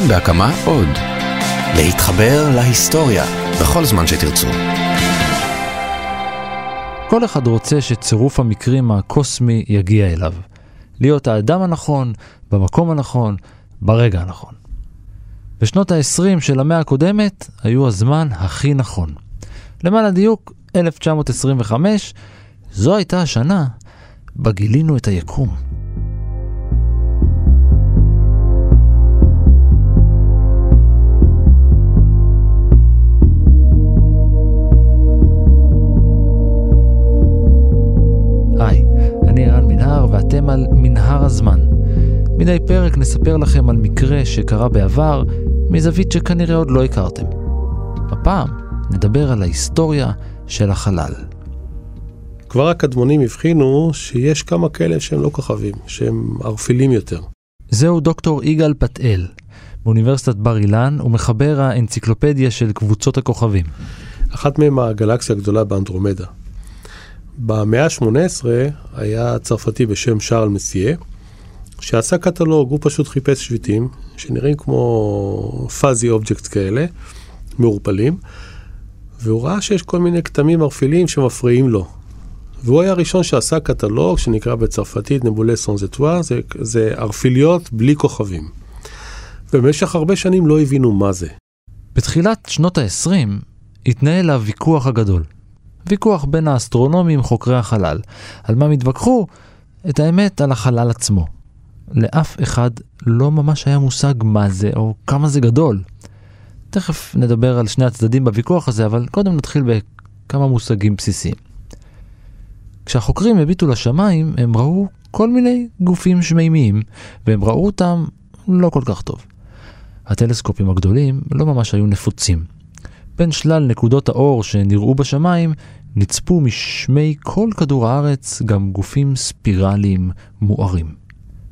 כאן בהקמה עוד. להתחבר להיסטוריה בכל זמן שתרצו. כל אחד רוצה שצירוף המקרים הקוסמי יגיע אליו. להיות האדם הנכון, במקום הנכון, ברגע הנכון. בשנות ה-20 של המאה הקודמת היו הזמן הכי נכון. למען הדיוק, 1925, זו הייתה השנה בה גילינו את היקום. אני ערן מנהר ואתם על מנהר הזמן. מדי פרק נספר לכם על מקרה שקרה בעבר מזווית שכנראה עוד לא הכרתם. הפעם נדבר על ההיסטוריה של החלל. כבר הקדמונים הבחינו שיש כמה כאלה שהם לא כוכבים, שהם ערפילים יותר. זהו דוקטור יגאל פתאל, באוניברסיטת בר אילן ומחבר האנציקלופדיה של קבוצות הכוכבים. אחת מהם הגלקסיה הגדולה באנדרומדה. במאה ה-18 היה צרפתי בשם שרל מסיה, שעשה קטלוג, הוא פשוט חיפש שביטים שנראים כמו פאזי אובייקט כאלה, מעורפלים, והוא ראה שיש כל מיני כתמים ערפילים שמפריעים לו. והוא היה הראשון שעשה קטלוג שנקרא בצרפתית נבולה סונזטואר, זה, זה ערפיליות בלי כוכבים. במשך הרבה שנים לא הבינו מה זה. בתחילת שנות ה-20 התנהל הוויכוח הגדול. ויכוח בין האסטרונומים חוקרי החלל. על מה הם התווכחו? את האמת על החלל עצמו. לאף אחד לא ממש היה מושג מה זה או כמה זה גדול. תכף נדבר על שני הצדדים בוויכוח הזה, אבל קודם נתחיל בכמה מושגים בסיסיים. כשהחוקרים הביטו לשמיים, הם ראו כל מיני גופים שמימיים, והם ראו אותם לא כל כך טוב. הטלסקופים הגדולים לא ממש היו נפוצים. בין שלל נקודות האור שנראו בשמיים, נצפו משמי כל כדור הארץ גם גופים ספירליים מוארים.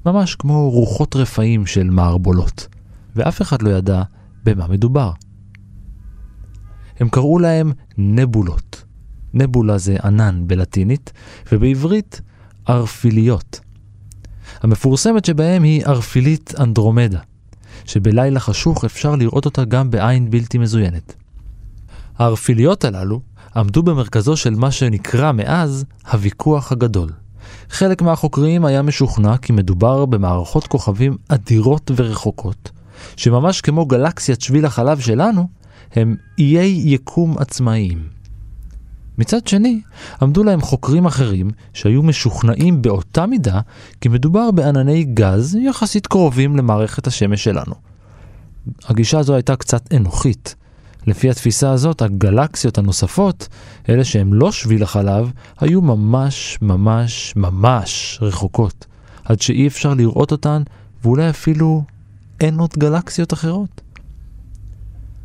ממש כמו רוחות רפאים של מערבולות. ואף אחד לא ידע במה מדובר. הם קראו להם נבולות. נבולה זה ענן בלטינית, ובעברית ערפיליות. המפורסמת שבהם היא ערפילית אנדרומדה, שבלילה חשוך אפשר לראות אותה גם בעין בלתי מזוינת. הערפיליות הללו עמדו במרכזו של מה שנקרא מאז הוויכוח הגדול. חלק מהחוקרים היה משוכנע כי מדובר במערכות כוכבים אדירות ורחוקות, שממש כמו גלקסיית שביל החלב שלנו, הם איי יקום עצמאיים. מצד שני, עמדו להם חוקרים אחרים שהיו משוכנעים באותה מידה כי מדובר בענני גז יחסית קרובים למערכת השמש שלנו. הגישה הזו הייתה קצת אנוכית. לפי התפיסה הזאת, הגלקסיות הנוספות, אלה שהן לא שביל החלב, היו ממש ממש ממש רחוקות, עד שאי אפשר לראות אותן, ואולי אפילו אין עוד גלקסיות אחרות.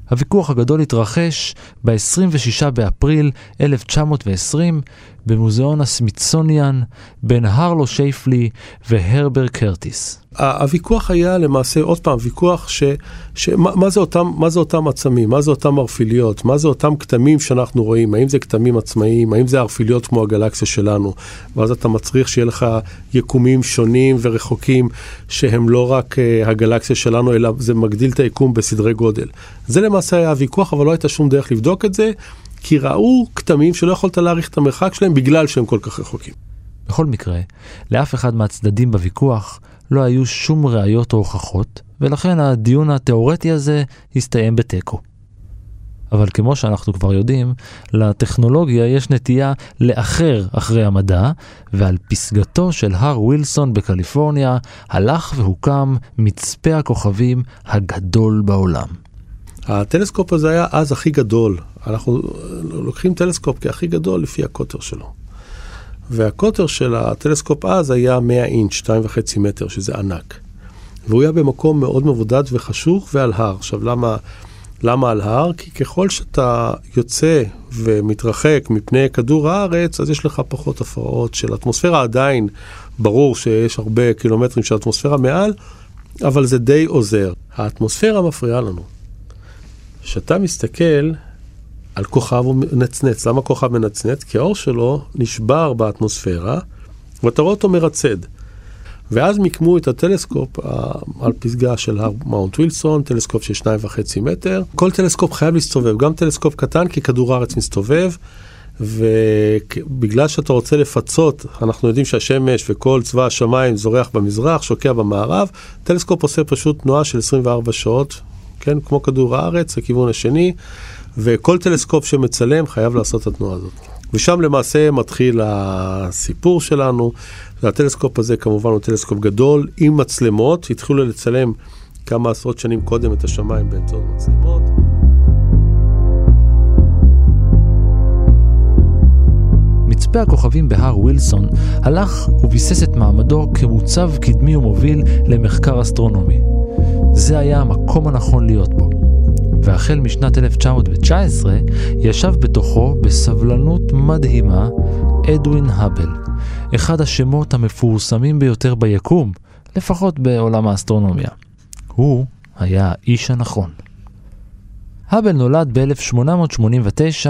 הוויכוח הגדול התרחש ב-26 באפריל 1920 במוזיאון הסמיתסוניאן בין הרלו שייפלי והרבר קרטיס. הוויכוח היה למעשה עוד פעם ויכוח ש... ש... מה, מה, זה אותם, מה זה אותם עצמים, מה זה אותם ערפיליות, מה זה אותם כתמים שאנחנו רואים, האם זה כתמים עצמאיים, האם זה ערפיליות כמו הגלקסיה שלנו, ואז אתה מצריך שיהיה לך יקומים שונים ורחוקים שהם לא רק uh, הגלקסיה שלנו, אלא זה מגדיל את היקום בסדרי גודל. זה למעשה היה הוויכוח, אבל לא הייתה שום דרך לבדוק את זה. כי ראו כתמים שלא יכולת להעריך את המרחק שלהם בגלל שהם כל כך רחוקים. בכל מקרה, לאף אחד מהצדדים בוויכוח לא היו שום ראיות או הוכחות, ולכן הדיון התאורטי הזה הסתיים בתיקו. אבל כמו שאנחנו כבר יודעים, לטכנולוגיה יש נטייה לאחר אחרי המדע, ועל פסגתו של הר ווילסון בקליפורניה הלך והוקם מצפה הכוכבים הגדול בעולם. הטלסקופ הזה היה אז הכי גדול. אנחנו לוקחים טלסקופ כהכי גדול לפי הקוטר שלו. והקוטר של הטלסקופ אז היה 100 אינץ', 2.5 מטר, שזה ענק. והוא היה במקום מאוד מבודד וחשוך ועל הר. עכשיו, למה, למה על הר? כי ככל שאתה יוצא ומתרחק מפני כדור הארץ, אז יש לך פחות הפרעות של אטמוספירה. עדיין ברור שיש הרבה קילומטרים של אטמוספירה מעל, אבל זה די עוזר. האטמוספירה מפריעה לנו. כשאתה מסתכל על כוכב הוא מנצנץ, למה כוכב מנצנץ? כי האור שלו נשבר באטמוספירה, ואתה רואה אותו מרצד. ואז מיקמו את הטלסקופ על פסגה של הר מאונט ווילסון, טלסקופ של שניים וחצי מטר. כל טלסקופ חייב להסתובב, גם טלסקופ קטן כי כדור הארץ מסתובב. ובגלל שאתה רוצה לפצות, אנחנו יודעים שהשמש וכל צבא השמיים זורח במזרח, שוקע במערב, טלסקופ עושה פשוט תנועה של 24 שעות, כן, כמו כדור הארץ, לכיוון השני, וכל טלסקופ שמצלם חייב לעשות את התנועה הזאת. ושם למעשה מתחיל הסיפור שלנו. והטלסקופ הזה כמובן הוא טלסקופ גדול עם מצלמות, התחילו לצלם כמה עשרות שנים קודם את השמיים באמצעות מצלמות. מצפה הכוכבים בהר ווילסון הלך וביסס את מעמדו כמוצב קדמי ומוביל למחקר אסטרונומי. זה היה המקום הנכון להיות בו. והחל משנת 1919 ישב בתוכו בסבלנות מדהימה אדווין האבל, אחד השמות המפורסמים ביותר ביקום, לפחות בעולם האסטרונומיה. הוא היה האיש הנכון. האבל נולד ב-1889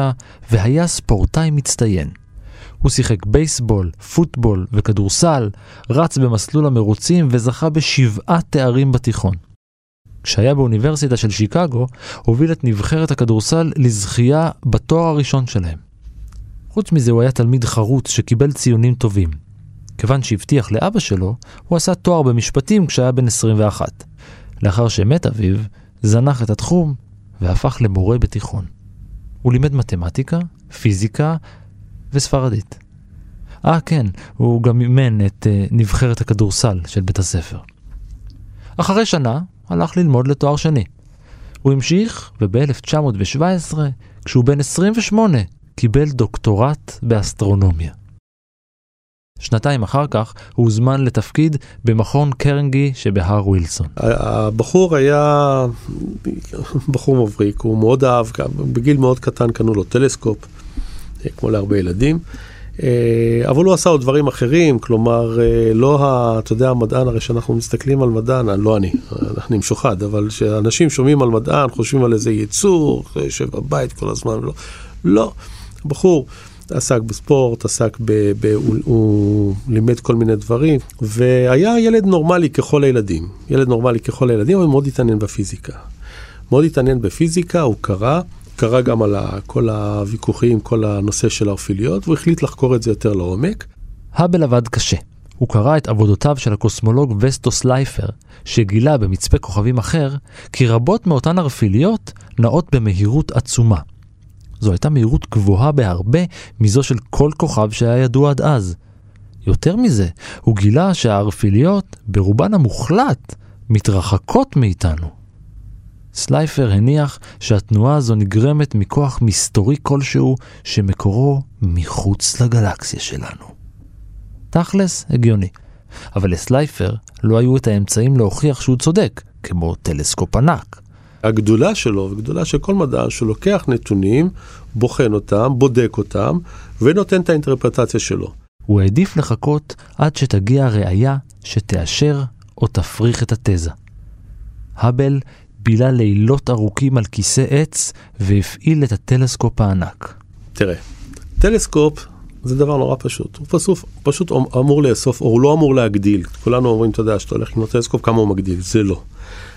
והיה ספורטאי מצטיין. הוא שיחק בייסבול, פוטבול וכדורסל, רץ במסלול המרוצים וזכה בשבעה תארים בתיכון. כשהיה באוניברסיטה של שיקגו, הוביל את נבחרת הכדורסל לזכייה בתואר הראשון שלהם. חוץ מזה הוא היה תלמיד חרוץ שקיבל ציונים טובים. כיוון שהבטיח לאבא שלו, הוא עשה תואר במשפטים כשהיה בן 21. לאחר שמת אביו, זנח את התחום והפך למורה בתיכון. הוא לימד מתמטיקה, פיזיקה וספרדית. אה כן, הוא גם אימן את uh, נבחרת הכדורסל של בית הספר. אחרי שנה הלך ללמוד לתואר שני. הוא המשיך, וב-1917, כשהוא בן 28, קיבל דוקטורט באסטרונומיה. שנתיים אחר כך הוא הוזמן לתפקיד במכון קרנגי שבהר ווילסון. הבחור היה בחור מבריק, הוא מאוד אהב, בגיל מאוד קטן קנו לו טלסקופ, כמו להרבה ילדים. אה, אבל הוא עשה עוד דברים אחרים, כלומר, אה, לא ה... אתה יודע, המדען, הרי כשאנחנו מסתכלים על מדען, לא אני, אני משוחד, אבל כשאנשים שומעים על מדען, חושבים על איזה ייצור, יושב בבית כל הזמן, לא. לא, בחור עסק בספורט, עסק ב... ב הוא, הוא לימד כל מיני דברים, והיה ילד נורמלי ככל הילדים. ילד נורמלי ככל הילדים, אבל מאוד התעניין בפיזיקה. מאוד התעניין בפיזיקה, הוא קרא. קרא גם על כל הוויכוחים, כל הנושא של האופיליות, והוא החליט לחקור את זה יותר לעומק. האבל עבד קשה. הוא קרא את עבודותיו של הקוסמולוג וסטוס לייפר, שגילה במצפה כוכבים אחר, כי רבות מאותן הרפיליות נעות במהירות עצומה. זו הייתה מהירות גבוהה בהרבה מזו של כל כוכב שהיה ידוע עד אז. יותר מזה, הוא גילה שהערפיליות, ברובן המוחלט, מתרחקות מאיתנו. סלייפר הניח שהתנועה הזו נגרמת מכוח מסתורי כלשהו שמקורו מחוץ לגלקסיה שלנו. תכלס, הגיוני. אבל לסלייפר לא היו את האמצעים להוכיח שהוא צודק, כמו טלסקופ ענק. הגדולה שלו, וגדולה של כל מדע, שהוא לוקח נתונים, בוחן אותם, בודק אותם, ונותן את האינטרפרטציה שלו. הוא העדיף לחכות עד שתגיע ראייה שתאשר או תפריך את התזה. האבל בילה לילות ארוכים על כיסא עץ והפעיל את הטלסקופ הענק. תראה, טלסקופ זה דבר נורא פשוט. הוא פסוף, פשוט אמור לאסוף, או הוא לא אמור להגדיל. כולנו אומרים, אתה יודע, שאתה הולך לקנות טלסקופ, כמה הוא מגדיל? זה לא.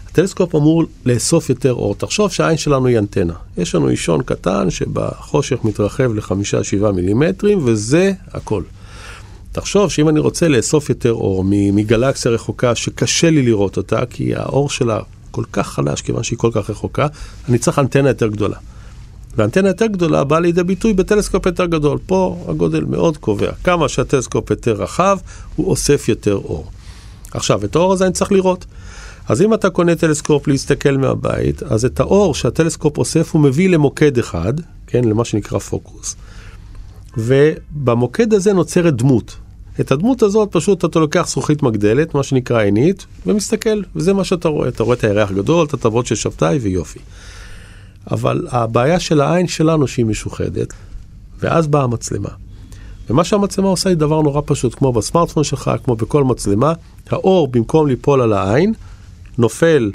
הטלסקופ אמור לאסוף יותר אור. תחשוב שהעין שלנו היא אנטנה. יש לנו אישון קטן שבחושך מתרחב לחמישה, שבעה מילימטרים, וזה הכל. תחשוב שאם אני רוצה לאסוף יותר אור מגלקסיה רחוקה שקשה לי לראות אותה, כי האור שלה כל כך חלש, כיוון שהיא כל כך רחוקה, אני צריך אנטנה יותר גדולה. ואנטנה יותר גדולה באה לידי ביטוי בטלסקופ יותר גדול. פה הגודל מאוד קובע. כמה שהטלסקופ יותר רחב, הוא אוסף יותר אור. עכשיו, את האור הזה אני צריך לראות. אז אם אתה קונה טלסקופ להסתכל מהבית, אז את האור שהטלסקופ אוסף הוא מביא למוקד אחד, כן, למה שנקרא פוקוס. ובמוקד הזה נוצרת דמות. את הדמות הזאת פשוט אתה לוקח זכוכית מגדלת, מה שנקרא עינית, ומסתכל, וזה מה שאתה רואה. אתה רואה את הירח גדול, את הטבות של שבתאי ויופי. אבל הבעיה של העין שלנו שהיא משוחדת, ואז באה המצלמה. ומה שהמצלמה עושה היא דבר נורא פשוט, כמו בסמארטפון שלך, כמו בכל מצלמה, האור במקום ליפול על העין, נופל,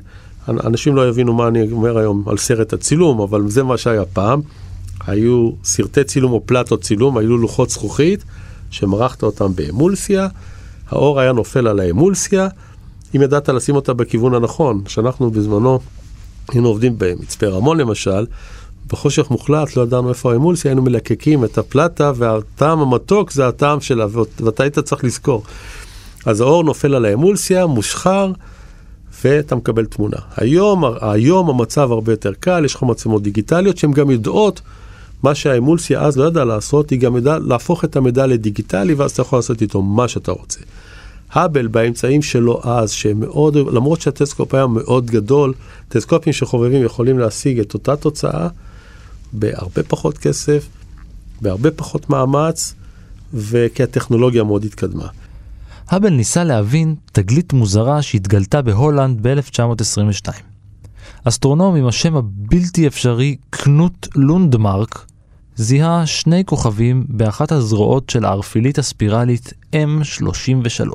אנשים לא יבינו מה אני אומר היום על סרט הצילום, אבל זה מה שהיה פעם. היו סרטי צילום או פלטות צילום, היו לוחות זכוכית, שמרחת אותם באמולסיה, האור היה נופל על האמולסיה, אם ידעת לשים אותה בכיוון הנכון, שאנחנו בזמנו היינו עובדים במצפה רמון למשל, בחושך מוחלט לא ידענו איפה האמולסיה, היינו מלקקים את הפלטה והטעם המתוק זה הטעם שלה, ואתה היית צריך לזכור. אז האור נופל על האמולסיה, מושחר, ואתה מקבל תמונה. היום, היום המצב הרבה יותר קל, יש לך מצלמות דיגיטליות שהן גם יודעות מה שהאמולסיה אז לא ידעה לעשות, היא גם ידעה להפוך את המידע לדיגיטלי, ואז אתה יכול לעשות איתו מה שאתה רוצה. האבל באמצעים שלו אז, שהם מאוד, למרות שהטלסקופ היה מאוד גדול, טלסקופים שחובבים יכולים להשיג את אותה תוצאה בהרבה פחות כסף, בהרבה פחות מאמץ, וכי הטכנולוגיה מאוד התקדמה. האבל ניסה להבין תגלית מוזרה שהתגלתה בהולנד ב-1922. אסטרונום עם השם הבלתי אפשרי קנוט לונדמרק זיהה שני כוכבים באחת הזרועות של הערפילית הספירלית M33.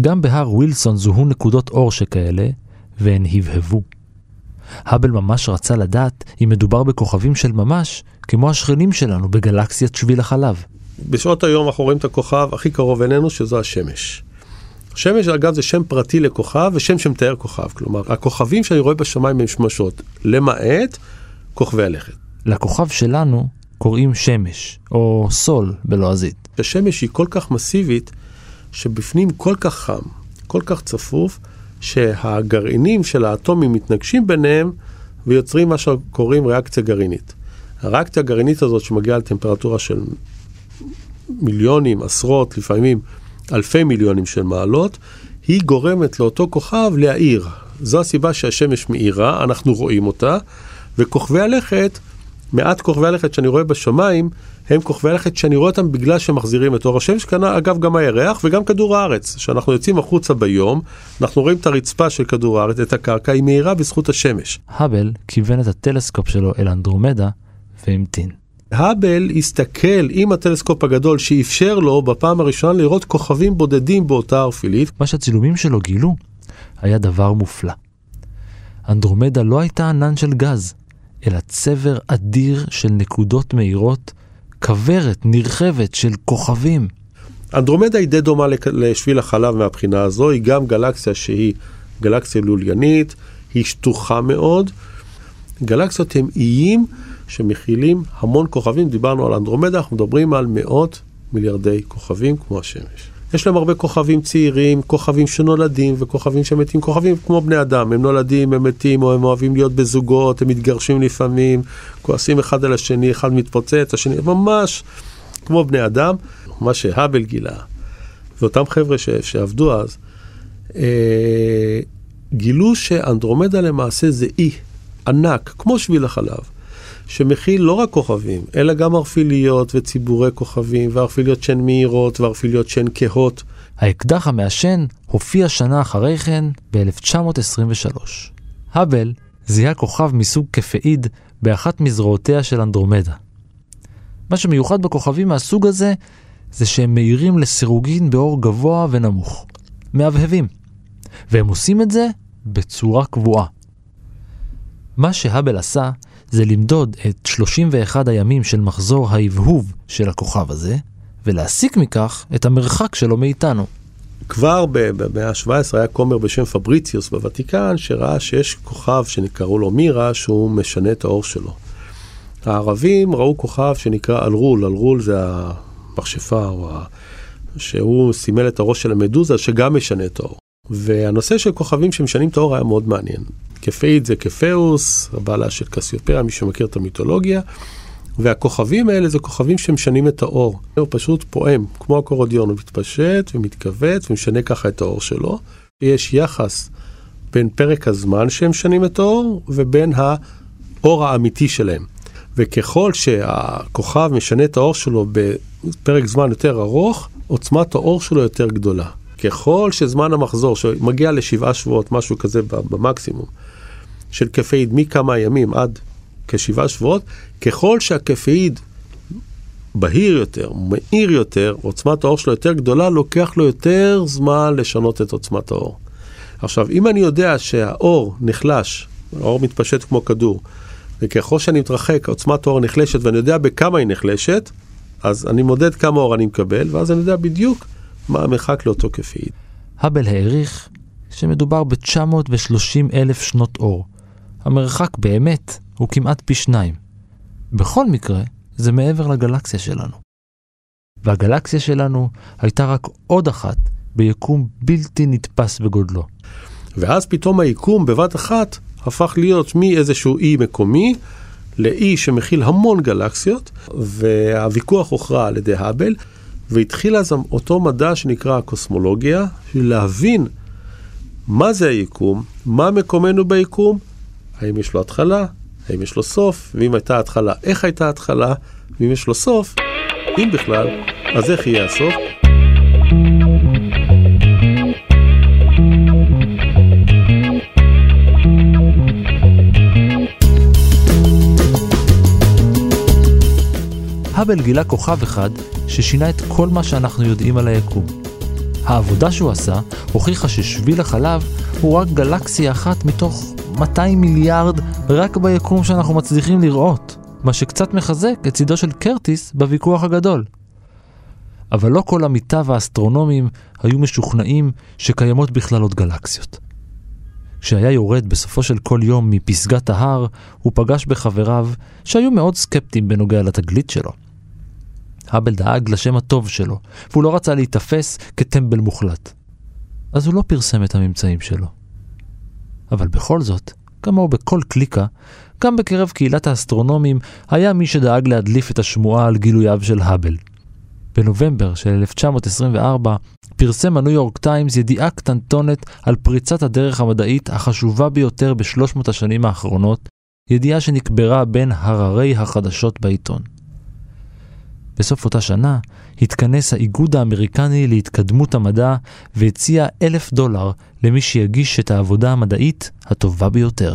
גם בהר ווילסון זוהו נקודות אור שכאלה, והן הבהבו. האבל ממש רצה לדעת אם מדובר בכוכבים של ממש, כמו השכנים שלנו בגלקסיית שביל החלב. בשעות היום אנחנו רואים את הכוכב הכי קרוב אלינו, שזו השמש. שמש, אגב, זה שם פרטי לכוכב ושם שמתאר כוכב. כלומר, הכוכבים שאני רואה בשמיים הם שמשות, למעט כוכבי הלכת. לכוכב שלנו קוראים שמש, או סול בלועזית. השמש היא כל כך מסיבית, שבפנים כל כך חם, כל כך צפוף, שהגרעינים של האטומים מתנגשים ביניהם ויוצרים מה שקוראים ריאקציה גרעינית. הריאקציה הגרעינית הזאת שמגיעה לטמפרטורה של מיליונים, עשרות, לפעמים אלפי מיליונים של מעלות, היא גורמת לאותו כוכב להאיר. זו הסיבה שהשמש מאירה, אנחנו רואים אותה, וכוכבי הלכת, מעט כוכבי הלכת שאני רואה בשמיים, הם כוכבי הלכת שאני רואה אותם בגלל שהם מחזירים את אור השמש, כאן אגב גם הירח וגם כדור הארץ. כשאנחנו יוצאים החוצה ביום, אנחנו רואים את הרצפה של כדור הארץ, את הקרקע, היא מאירה בזכות השמש. האבל כיוון את הטלסקופ שלו אל אנדרומדה והמתין. האבל הסתכל עם הטלסקופ הגדול שאפשר לו בפעם הראשונה לראות כוכבים בודדים באותה ערפילית. מה שהצילומים שלו גילו היה דבר מופלא. אנדרומדה לא הייתה ענן של גז, אלא צבר אדיר של נקודות מהירות, כוורת נרחבת של כוכבים. אנדרומדה היא די דומה לשביל החלב מהבחינה הזו, היא גם גלקסיה שהיא גלקסיה לוליינית, היא שטוחה מאוד. גלקסיות הם איים שמכילים המון כוכבים, דיברנו על אנדרומדה, אנחנו מדברים על מאות מיליארדי כוכבים כמו השמש. יש להם הרבה כוכבים צעירים, כוכבים שנולדים וכוכבים שמתים, כוכבים כמו בני אדם, הם נולדים, הם מתים, או הם אוהבים להיות בזוגות, הם מתגרשים לפעמים, כועסים אחד על השני, אחד מתפוצץ, השני, ממש כמו בני אדם, מה שהאבל גילה, ואותם חבר'ה שעבדו אז, אה, גילו שאנדרומדה למעשה זה אי ענק, כמו שביל החלב. שמכיל לא רק כוכבים, אלא גם ערפיליות וציבורי כוכבים, וערפיליות שהן מהירות, וערפיליות שהן כהות. האקדח המעשן הופיע שנה אחרי כן, ב-1923. האבל זיהה כוכב מסוג כפאיד באחת מזרועותיה של אנדרומדה. מה שמיוחד בכוכבים מהסוג הזה, זה שהם מאירים לסירוגין באור גבוה ונמוך. מהבהבים. והם עושים את זה בצורה קבועה. מה שהאבל עשה, זה למדוד את 31 הימים של מחזור ההבהוב של הכוכב הזה, ולהסיק מכך את המרחק שלו מאיתנו. כבר במאה ה-17 היה כומר בשם פבריציוס בוותיקן, שראה שיש כוכב שנקראו לו מירה, שהוא משנה את האור שלו. הערבים ראו כוכב שנקרא אלרול, אלרול זה המכשפה, או. שהוא סימל את הראש של המדוזה, שגם משנה את האור. והנושא של כוכבים שמשנים את האור היה מאוד מעניין. כפאית זה כפאוס, הבעלה של קסיופיה, מי שמכיר את המיתולוגיה, והכוכבים האלה זה כוכבים שמשנים את האור. הוא פשוט פועם, כמו הקורודיון, הוא מתפשט ומתכווץ ומשנה ככה את האור שלו. יש יחס בין פרק הזמן שהם משנים את האור ובין האור האמיתי שלהם. וככל שהכוכב משנה את האור שלו בפרק זמן יותר ארוך, עוצמת האור שלו יותר גדולה. ככל שזמן המחזור, שמגיע לשבעה שבועות, משהו כזה במקסימום, של קפאיד מכמה ימים עד כשבעה שבועות, ככל שהקפאיד בהיר יותר, מאיר יותר, עוצמת האור שלו יותר גדולה, לוקח לו יותר זמן לשנות את עוצמת האור. עכשיו, אם אני יודע שהאור נחלש, האור מתפשט כמו כדור, וככל שאני מתרחק, עוצמת האור נחלשת, ואני יודע בכמה היא נחלשת, אז אני מודד כמה אור אני מקבל, ואז אני יודע בדיוק מה המרחק לאותו קפאית. האבל העריך שמדובר ב-930 אלף שנות אור. המרחק באמת הוא כמעט פי שניים. בכל מקרה, זה מעבר לגלקסיה שלנו. והגלקסיה שלנו הייתה רק עוד אחת ביקום בלתי נתפס בגודלו. ואז פתאום היקום בבת אחת הפך להיות מאיזשהו אי מקומי לאי שמכיל המון גלקסיות, והוויכוח הוכרע על ידי האבל, והתחיל אז אותו מדע שנקרא הקוסמולוגיה, של להבין מה זה היקום, מה מקומנו ביקום, האם יש לו התחלה, האם יש לו סוף, ואם הייתה התחלה, איך הייתה התחלה, ואם יש לו סוף, אם בכלל, אז איך יהיה הסוף? האבל גילה כוכב אחד ששינה את כל מה שאנחנו יודעים על היקום. העבודה שהוא עשה הוכיחה ששביל החלב הוא רק גלקסיה אחת מתוך 200 מיליארד רק ביקום שאנחנו מצליחים לראות, מה שקצת מחזק את צידו של קרטיס בוויכוח הגדול. אבל לא כל עמיתיו האסטרונומיים היו משוכנעים שקיימות בכלל עוד גלקסיות. כשהיה יורד בסופו של כל יום מפסגת ההר, הוא פגש בחבריו שהיו מאוד סקפטיים בנוגע לתגלית שלו. האבל דאג לשם הטוב שלו, והוא לא רצה להיתפס כטמבל מוחלט. אז הוא לא פרסם את הממצאים שלו. אבל בכל זאת, כמוהו בכל קליקה, גם בקרב קהילת האסטרונומים היה מי שדאג להדליף את השמועה על גילוייו של האבל. בנובמבר של 1924 פרסם הניו יורק טיימס ידיעה קטנטונת על פריצת הדרך המדעית החשובה ביותר בשלוש מאות השנים האחרונות, ידיעה שנקברה בין הררי החדשות בעיתון. בסוף אותה שנה התכנס האיגוד האמריקני להתקדמות המדע והציע אלף דולר למי שיגיש את העבודה המדעית הטובה ביותר.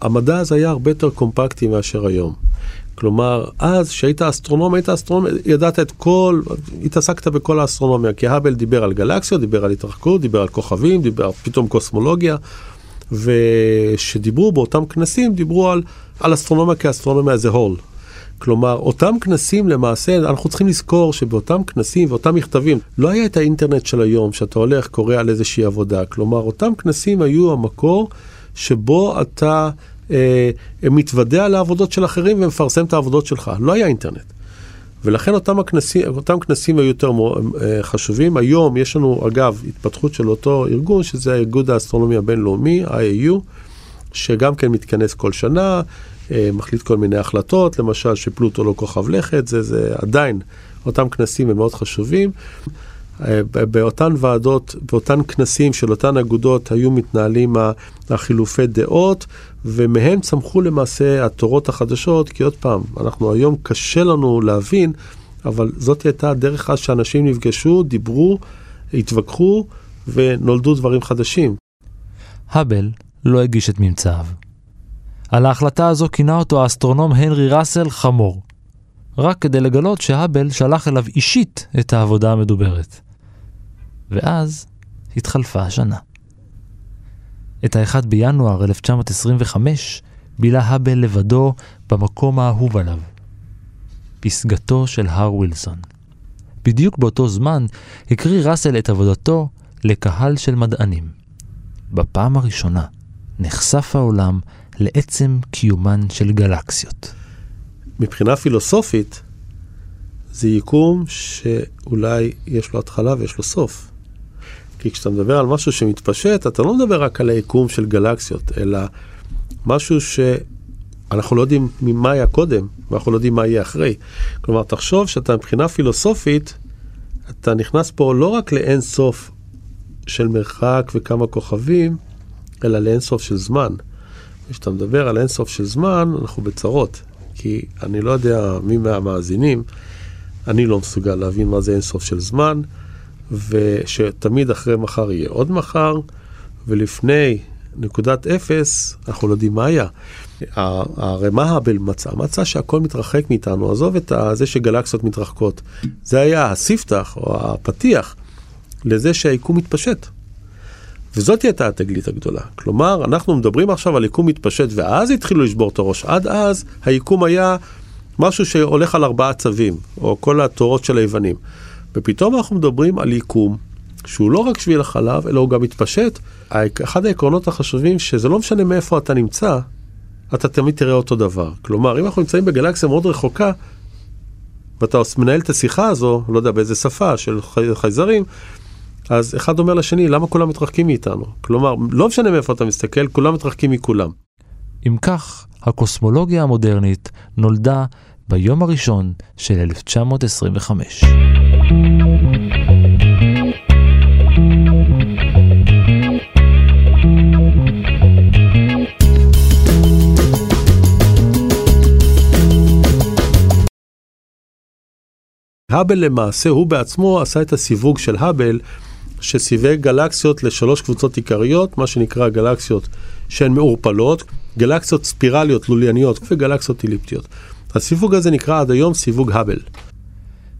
המדע אז היה הרבה יותר קומפקטי מאשר היום. כלומר, אז כשהיית אסטרונום, היית אסטרונום, ידעת את כל, התעסקת בכל האסטרונומיה, כי האבל דיבר על גלקסיות, דיבר על התרחקות, דיבר על כוכבים, דיבר פתאום קוסמולוגיה, ושדיברו באותם כנסים, דיברו על, על אסטרונומיה כאסטרונומיה a whole. כלומר, אותם כנסים למעשה, אנחנו צריכים לזכור שבאותם כנסים ואותם מכתבים, לא היה את האינטרנט של היום, שאתה הולך, קורא על איזושהי עבודה. כלומר, אותם כנסים היו המקור שבו אתה אה, מתוודע על העבודות של אחרים ומפרסם את העבודות שלך. לא היה אינטרנט. ולכן אותם, הכנסים, אותם כנסים היו יותר אה, חשובים. היום יש לנו, אגב, התפתחות של אותו ארגון, שזה האיגוד האסטרונומי הבינלאומי, IAU, שגם כן מתכנס כל שנה, מחליט כל מיני החלטות, למשל שפלוטו לא כוכב לכת, זה, זה עדיין, אותם כנסים הם מאוד חשובים. אה, באותן ועדות, באותן כנסים של אותן אגודות היו מתנהלים החילופי דעות, ומהם צמחו למעשה התורות החדשות, כי עוד פעם, אנחנו היום קשה לנו להבין, אבל זאת הייתה הדרך אז שאנשים נפגשו, דיברו, התווכחו, ונולדו דברים חדשים. האבל לא הגיש את ממצאיו. על ההחלטה הזו כינה אותו האסטרונום הנרי ראסל חמור. רק כדי לגלות שהאבל שלח אליו אישית את העבודה המדוברת. ואז התחלפה השנה. את ה-1 בינואר 1925 בילה האבל לבדו במקום האהוב עליו, פסגתו של הר ווילסון. בדיוק באותו זמן הקריא ראסל את עבודתו לקהל של מדענים. בפעם הראשונה נחשף העולם לעצם קיומן של גלקסיות. מבחינה פילוסופית, זה יקום שאולי יש לו התחלה ויש לו סוף. כי כשאתה מדבר על משהו שמתפשט, אתה לא מדבר רק על היקום של גלקסיות, אלא משהו שאנחנו לא יודעים ממה היה קודם, ואנחנו לא יודעים מה יהיה אחרי. כלומר, תחשוב שאתה מבחינה פילוסופית, אתה נכנס פה לא רק לאין סוף של מרחק וכמה כוכבים, אלא לאין סוף של זמן. כשאתה מדבר על אין סוף של זמן, אנחנו בצרות. כי אני לא יודע מי מהמאזינים, אני לא מסוגל להבין מה זה אין סוף של זמן. ושתמיד אחרי מחר יהיה עוד מחר, ולפני נקודת אפס, אנחנו לא יודעים מה היה. הרי מה האבל מצא? מצא שהכל מתרחק מאיתנו, עזוב את זה שגלקסיות מתרחקות. זה היה הספתח או הפתיח לזה שהיקום מתפשט. וזאת הייתה התגלית הגדולה. כלומר, אנחנו מדברים עכשיו על יקום מתפשט, ואז התחילו לשבור את הראש. עד אז היקום היה משהו שהולך על ארבעה צווים, או כל התורות של היוונים. ופתאום אנחנו מדברים על יקום שהוא לא רק שביל החלב, אלא הוא גם מתפשט. אחד העקרונות החשובים, שזה לא משנה מאיפה אתה נמצא, אתה תמיד תראה אותו דבר. כלומר, אם אנחנו נמצאים בגלקסיה מאוד רחוקה, ואתה מנהל את השיחה הזו, לא יודע באיזה שפה, של חייזרים, אז אחד אומר לשני, למה כולם מתרחקים מאיתנו? כלומר, לא משנה מאיפה אתה מסתכל, כולם מתרחקים מכולם. אם כך, הקוסמולוגיה המודרנית נולדה ביום הראשון של 1925. האבל למעשה, הוא בעצמו עשה את הסיווג של האבל, שסיווג גלקסיות לשלוש קבוצות עיקריות, מה שנקרא גלקסיות שהן מעורפלות, גלקסיות ספירליות לולייניות וגלקסיות אליפטיות. הסיווג הזה נקרא עד היום סיווג האבל.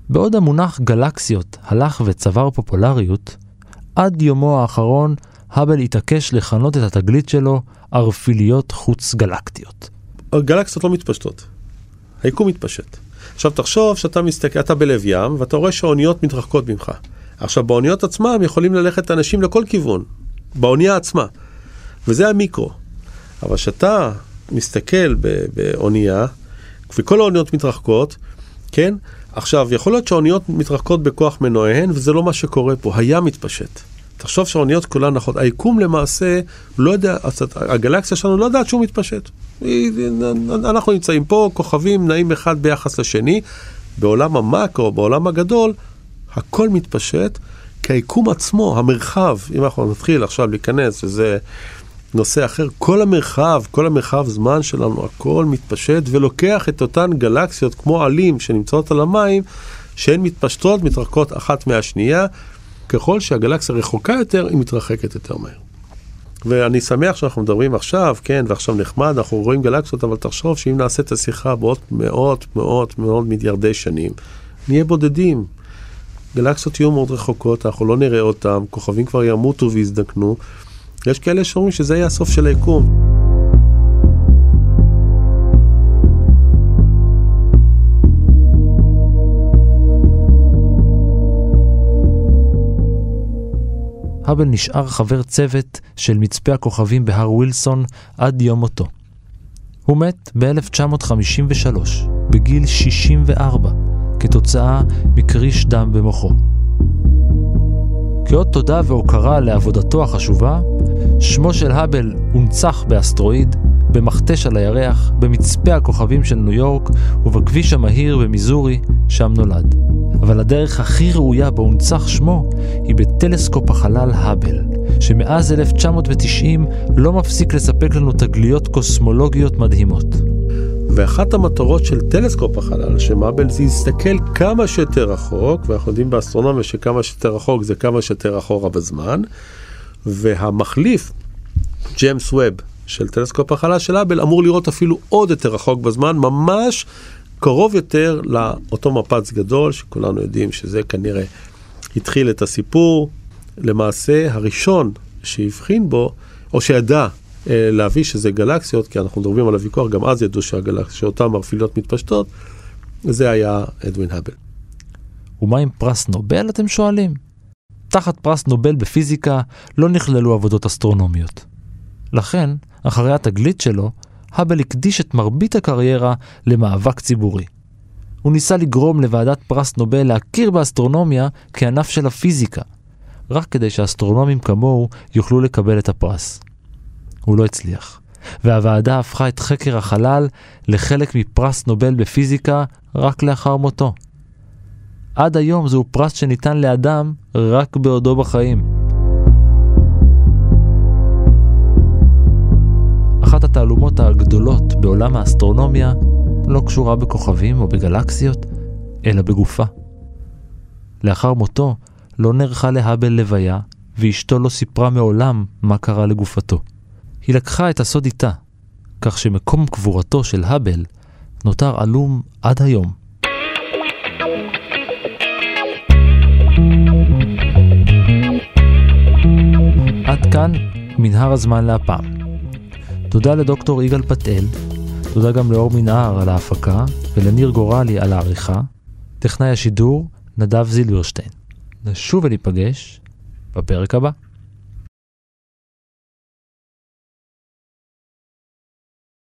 בעוד המונח גלקסיות הלך וצבר פופולריות, עד יומו האחרון האבל התעקש לכנות את התגלית שלו ערפיליות חוץ גלקטיות. גלקסיות לא מתפשטות, היקום מתפשט. עכשיו תחשוב שאתה מסתכל, אתה בלב ים, ואתה רואה שהאוניות מתרחקות ממך. עכשיו באוניות עצמם יכולים ללכת אנשים לכל כיוון, באונייה עצמה, וזה המיקרו. אבל כשאתה מסתכל באונייה, וכל האוניות מתרחקות, כן? עכשיו, יכול להיות שהאוניות מתרחקות בכוח מנועיהן, וזה לא מה שקורה פה, הים מתפשט. תחשוב שהאוניות כולן נכון, היקום למעשה, לא יודע, הגלקסיה שלנו לא יודעת שהוא מתפשט. אנחנו נמצאים פה, כוכבים נעים אחד ביחס לשני, בעולם המקרו, בעולם הגדול, הכל מתפשט, כי היקום עצמו, המרחב, אם אנחנו נתחיל עכשיו להיכנס, וזה נושא אחר, כל המרחב, כל המרחב זמן שלנו, הכל מתפשט ולוקח את אותן גלקסיות כמו עלים שנמצאות על המים, שהן מתפשטות, מתרחקות אחת מהשנייה. ככל שהגלקסיה רחוקה יותר, היא מתרחקת יותר מהר. ואני שמח שאנחנו מדברים עכשיו, כן, ועכשיו נחמד, אנחנו רואים גלקסיות, אבל תחשוב שאם נעשה את השיחה בעוד מאות, מאות, מאות מיליארדי שנים, נהיה בודדים. גלקסיות יהיו מאוד רחוקות, אנחנו לא נראה אותן, כוכבים כבר ימותו ויזדקנו. יש כאלה שאומרים שזה יהיה הסוף של היקום. האבל נשאר חבר צוות של מצפה הכוכבים בהר ווילסון עד יום מותו. הוא מת ב-1953, בגיל 64, כתוצאה מקריש דם במוחו. כאות תודה והוקרה לעבודתו החשובה, שמו של האבל הונצח באסטרואיד, במכתש על הירח, במצפה הכוכבים של ניו יורק ובכביש המהיר במיזורי, שם נולד. אבל הדרך הכי ראויה בה הונצח שמו היא בטלסקופ החלל האבל, שמאז 1990 לא מפסיק לספק לנו תגליות קוסמולוגיות מדהימות. ואחת המטרות של טלסקופ החלל, של האבל זה להסתכל כמה שיותר רחוק, ואנחנו יודעים באסטרונומיה שכמה שיותר רחוק זה כמה שיותר אחורה בזמן, והמחליף, ג'יימס ווב, של טלסקופ החלל של האבל, אמור לראות אפילו עוד יותר רחוק בזמן, ממש קרוב יותר לאותו מפץ גדול, שכולנו יודעים שזה כנראה התחיל את הסיפור. למעשה, הראשון שהבחין בו, או שידע להביא שזה גלקסיות, כי אנחנו מדברים על הוויכוח, גם אז ידעו שהגלקסיות, שאותן מרפילות מתפשטות, זה היה אדווין האבל. ומה עם פרס נובל, אתם שואלים? תחת פרס נובל בפיזיקה לא נכללו עבודות אסטרונומיות. לכן, אחרי התגלית שלו, האבל הקדיש את מרבית הקריירה למאבק ציבורי. הוא ניסה לגרום לוועדת פרס נובל להכיר באסטרונומיה כענף של הפיזיקה, רק כדי שאסטרונומים כמוהו יוכלו לקבל את הפרס. הוא לא הצליח, והוועדה הפכה את חקר החלל לחלק מפרס נובל בפיזיקה רק לאחר מותו. עד היום זהו פרס שניתן לאדם רק בעודו בחיים. אחת התעלומות הגדולות בעולם האסטרונומיה לא קשורה בכוכבים או בגלקסיות, אלא בגופה. לאחר מותו לא נערכה להאבל לוויה, ואשתו לא סיפרה מעולם מה קרה לגופתו. היא לקחה את הסוד איתה, כך שמקום קבורתו של האבל נותר עלום עד היום. עד כאן מנהר הזמן להפעם. תודה לדוקטור יגאל פתאל, תודה גם לאור מנהר על ההפקה ולניר גורלי על העריכה, טכנאי השידור נדב זילברשטיין. נשוב וניפגש בפרק הבא.